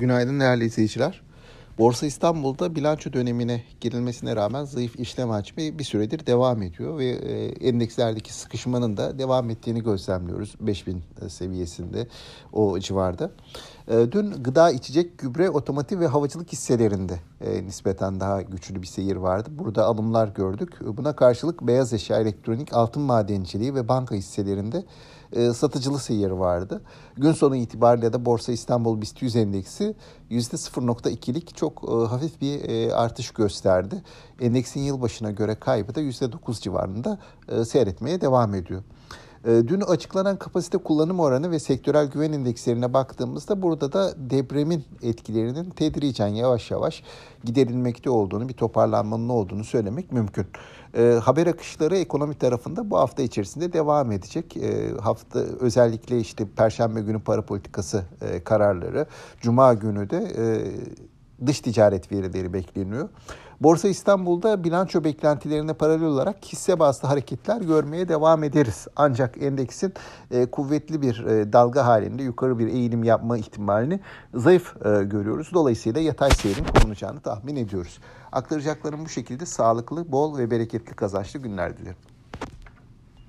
Günaydın değerli izleyiciler. Borsa İstanbul'da bilanço dönemine girilmesine rağmen zayıf işlem hacmi bir süredir devam ediyor ve e, endekslerdeki sıkışmanın da devam ettiğini gözlemliyoruz 5000 e, seviyesinde o civarda. E, dün gıda, içecek, gübre, otomotiv ve havacılık hisselerinde nispeten daha güçlü bir seyir vardı. Burada alımlar gördük. Buna karşılık beyaz eşya, elektronik, altın madenciliği ve banka hisselerinde e, satıcılı seyir vardı. Gün sonu itibariyle de Borsa İstanbul BIST 100 endeksi %0.2'lik çok e, hafif bir e, artış gösterdi. Endeksin yılbaşına göre kaybı da %9 civarında e, seyretmeye devam ediyor. Ee, dün açıklanan kapasite kullanım oranı ve sektörel güven indekslerine baktığımızda burada da depremin etkilerinin tedricen yavaş yavaş giderilmekte olduğunu, bir toparlanmanın olduğunu söylemek mümkün. E, haber akışları ekonomi tarafında bu hafta içerisinde devam edecek. E, hafta özellikle işte Perşembe günü para politikası e, kararları, Cuma günü de e, dış ticaret verileri bekleniyor. Borsa İstanbul'da bilanço beklentilerine paralel olarak hisse bazlı hareketler görmeye devam ederiz. Ancak endeksin e, kuvvetli bir e, dalga halinde yukarı bir eğilim yapma ihtimalini zayıf e, görüyoruz. Dolayısıyla yatay seyrin korunacağını tahmin ediyoruz. Aktaracaklarım bu şekilde sağlıklı, bol ve bereketli kazançlı günler dilerim.